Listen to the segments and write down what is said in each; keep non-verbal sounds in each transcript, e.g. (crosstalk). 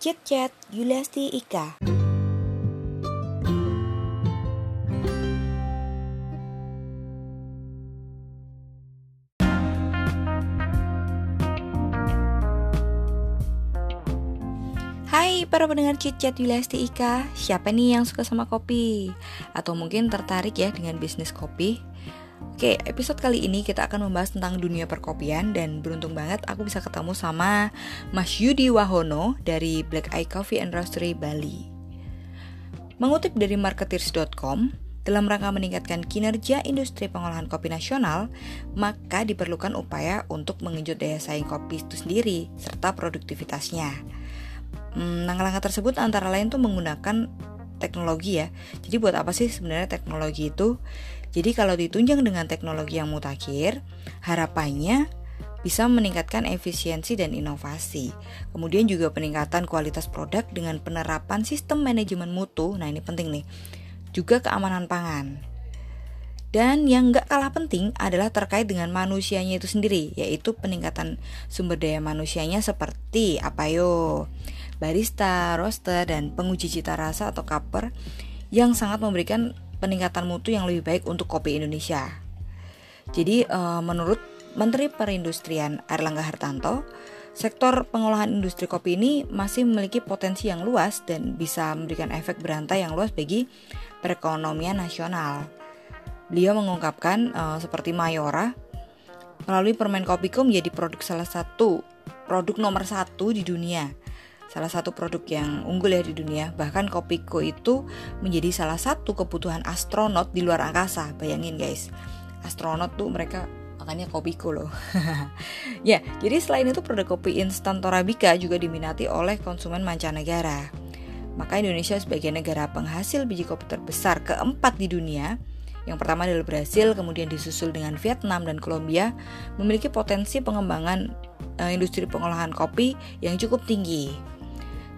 Chat Chat Yuliasti Ika. Hai para pendengar Chat Yuliasti Ika Siapa nih yang suka sama kopi? Atau mungkin tertarik ya dengan bisnis kopi? Oke, episode kali ini kita akan membahas tentang dunia perkopian dan beruntung banget aku bisa ketemu sama Mas Yudi Wahono dari Black Eye Coffee and Roastery Bali. Mengutip dari marketeers.com, dalam rangka meningkatkan kinerja industri pengolahan kopi nasional, maka diperlukan upaya untuk mengejut daya saing kopi itu sendiri serta produktivitasnya. Hmm, langkah-langkah tersebut antara lain tuh menggunakan teknologi ya. Jadi buat apa sih sebenarnya teknologi itu? Jadi kalau ditunjang dengan teknologi yang mutakhir, harapannya bisa meningkatkan efisiensi dan inovasi. Kemudian juga peningkatan kualitas produk dengan penerapan sistem manajemen mutu. Nah, ini penting nih. Juga keamanan pangan. Dan yang gak kalah penting adalah terkait dengan manusianya itu sendiri, yaitu peningkatan sumber daya manusianya seperti apa yo? Barista, roaster, dan penguji cita rasa atau kaper yang sangat memberikan peningkatan mutu yang lebih baik untuk kopi Indonesia. Jadi uh, menurut Menteri Perindustrian Erlangga Hartanto, sektor pengolahan industri kopi ini masih memiliki potensi yang luas dan bisa memberikan efek berantai yang luas bagi perekonomian nasional. Beliau mengungkapkan uh, seperti Mayora melalui permen Kopiko menjadi produk salah satu produk nomor satu di dunia salah satu produk yang unggul ya di dunia. Bahkan Kopiko itu menjadi salah satu kebutuhan astronot di luar angkasa. Bayangin guys, astronot tuh mereka makanya Kopiko loh. (laughs) ya, jadi selain itu produk kopi instan Torabika juga diminati oleh konsumen mancanegara. Maka Indonesia sebagai negara penghasil biji kopi terbesar keempat di dunia yang pertama adalah Brasil, kemudian disusul dengan Vietnam dan Kolombia, memiliki potensi pengembangan uh, industri pengolahan kopi yang cukup tinggi.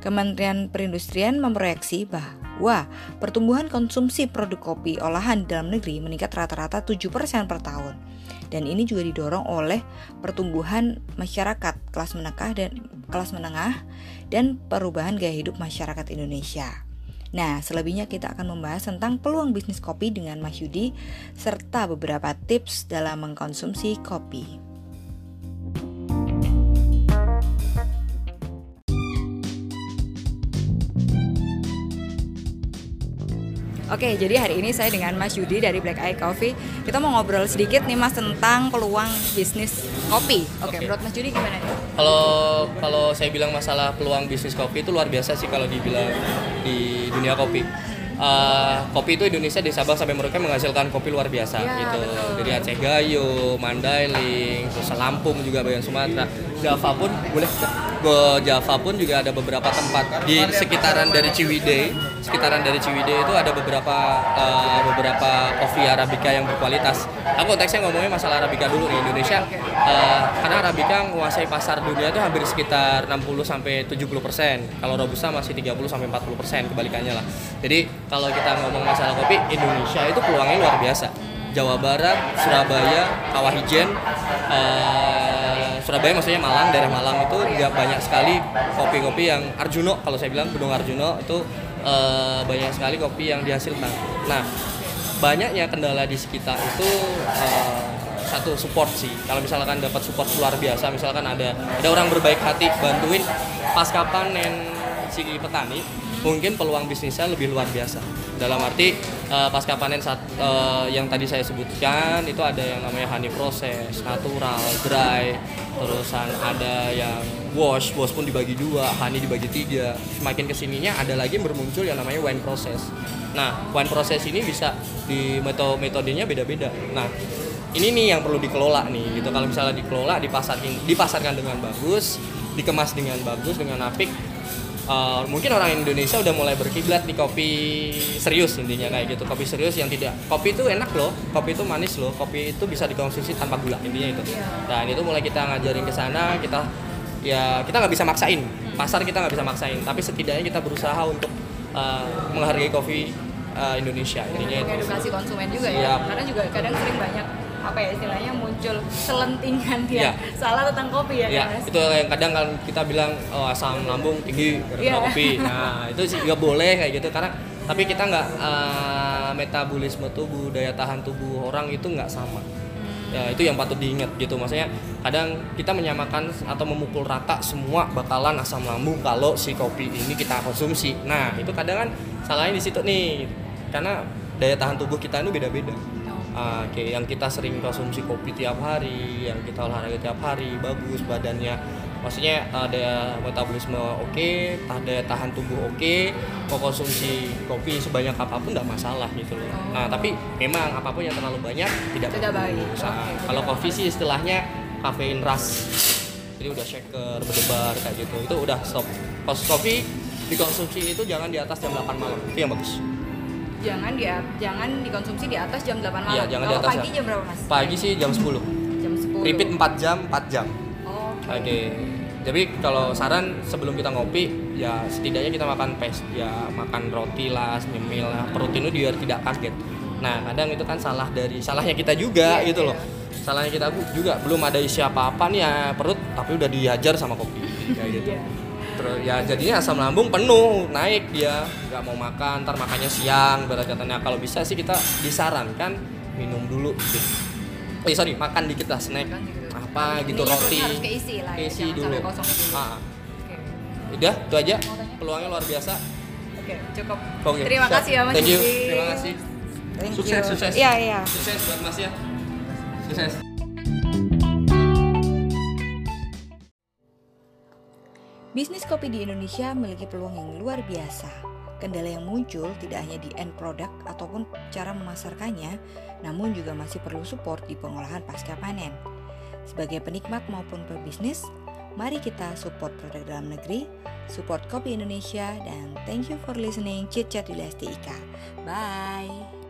Kementerian Perindustrian memproyeksi bahwa pertumbuhan konsumsi produk kopi olahan dalam negeri meningkat rata-rata 7% per tahun. Dan ini juga didorong oleh pertumbuhan masyarakat kelas menengah dan kelas menengah dan perubahan gaya hidup masyarakat Indonesia. Nah, selebihnya kita akan membahas tentang peluang bisnis kopi dengan Mas Yudi serta beberapa tips dalam mengkonsumsi kopi. Oke, jadi hari ini saya dengan Mas Yudi dari Black Eye Coffee. Kita mau ngobrol sedikit nih Mas tentang peluang bisnis kopi. Oke, okay. menurut Mas Yudi gimana nih? Kalau kalau saya bilang masalah peluang bisnis kopi itu luar biasa sih kalau dibilang di dunia kopi. Uh, kopi itu Indonesia di Sabang sampai Merauke menghasilkan kopi luar biasa ya, gitu. Betul. Dari Aceh Gayo, Mandailing, terus Lampung juga bagian Sumatera, Java pun boleh ke Java pun juga ada beberapa tempat di sekitaran dari Ciwidey sekitaran dari Ciwidey itu ada beberapa uh, beberapa kopi arabica yang berkualitas. Aku konteksnya ngomongnya masalah arabica dulu di Indonesia. Uh, karena arabica menguasai pasar dunia itu hampir sekitar 60 sampai 70 persen. Kalau robusta masih 30 sampai 40 persen kebalikannya lah. Jadi kalau kita ngomong masalah kopi Indonesia itu peluangnya luar biasa. Jawa Barat, Surabaya, Kawah Ijen, uh, Surabaya maksudnya Malang, daerah Malang itu juga banyak sekali kopi-kopi yang Arjuno kalau saya bilang Gunung Arjuno itu uh, banyak sekali kopi yang dihasilkan. Nah, banyaknya kendala di sekitar itu uh, satu support sih. Kalau misalkan dapat support luar biasa, misalkan ada ada orang berbaik hati bantuin pasca panen si petani, mungkin peluang bisnisnya lebih luar biasa. Dalam arti uh, pasca panen saat uh, yang tadi saya sebutkan itu ada yang namanya honey proses, natural, dry, terusan ada yang wash, wash pun dibagi dua, honey dibagi tiga. Semakin ke sininya ada lagi bermuncul yang namanya wine process. Nah, wine process ini bisa di metode metodenya beda-beda. Nah, ini nih yang perlu dikelola nih gitu. Kalau misalnya dikelola, dipasarkan, dipasarkan dengan bagus, dikemas dengan bagus, dengan apik, uh, mungkin orang Indonesia udah mulai berkiblat di kopi serius intinya kayak gitu. Kopi serius yang tidak kopi itu enak loh kopi itu manis loh kopi itu bisa dikonsumsi tanpa gula intinya itu. Dan itu mulai kita ngajarin ke sana kita ya kita nggak bisa maksain. Pasar kita nggak bisa maksain tapi setidaknya kita berusaha untuk uh, menghargai kopi uh, Indonesia intinya itu. Edukasi konsumen juga ya karena juga kadang sering banyak apa ya istilahnya muncul selentingan ya, Iya. salah tentang kopi ya, kan, Mas? itu yang kadang kan kita bilang oh, asam lambung tinggi gara-gara Iya. kopi. Nah, itu sih nggak boleh kayak gitu karena tapi kita nggak eh, metabolisme tubuh, daya tahan tubuh orang itu nggak sama. Ya, itu yang patut diingat gitu. Maksudnya kadang kita menyamakan atau memukul rata semua bakalan asam lambung kalau si kopi ini kita konsumsi. Nah, itu kadang kan salahnya di situ nih. Karena daya tahan tubuh kita itu beda-beda. Ah, kayak yang kita sering konsumsi kopi tiap hari, yang kita olahraga tiap hari, bagus badannya. Maksudnya ada metabolisme oke, tah- daya tahan tubuh oke, mau konsumsi kopi sebanyak apa pun nggak masalah gitu loh. Nah tapi memang apa pun yang terlalu banyak tidak, Tidak baik. bagus. Nah, Oke, kalau kopi sih istilahnya kafein rush, jadi udah shaker, berdebar kayak gitu, itu udah stop. Kalau kopi dikonsumsi itu jangan di atas jam 8 malam, itu yang bagus. Jangan di jangan dikonsumsi di atas jam 8 malam. Iya, jangan di Kalau atas pagi ya. jam berapa, Mas? Pagi sih jam 10 jam 10. repeat 4 jam 4 jam Oh, oke jadi kalau saran sebelum kita ngopi ya setidaknya kita makan pes ya makan roti lah nyemil lah perut itu biar tidak kaget nah kadang itu kan salah dari salahnya kita juga Iya, gitu iya. loh salahnya kita juga belum ada isi apa-apa nih ya perut tapi udah dihajar sama kopi (laughs) kayak gitu Iya. Terus ya jadinya asam lambung penuh naik dia nggak mau makan ntar makannya siang berat katanya kalau bisa sih kita disarankan minum dulu dikit. eh sorry makan dikit lah snack apa gitu roti harus keisi lah ya, keisi dulu kosong dulu. Ah, Oke. udah itu aja peluangnya luar biasa Oke, cukup. Oke, Terima siap. kasih ya Mas. thank you terima kasih Thank Sukses, you. sukses. Iya, iya. sukses buat mas ya sukses Bisnis kopi di Indonesia memiliki peluang yang luar biasa. Kendala yang muncul tidak hanya di end product ataupun cara memasarkannya, namun juga masih perlu support di pengolahan pasca panen. Sebagai penikmat maupun pebisnis, mari kita support produk dalam negeri, support kopi Indonesia, dan thank you for listening Chit Chat Wilasti Ika. Bye!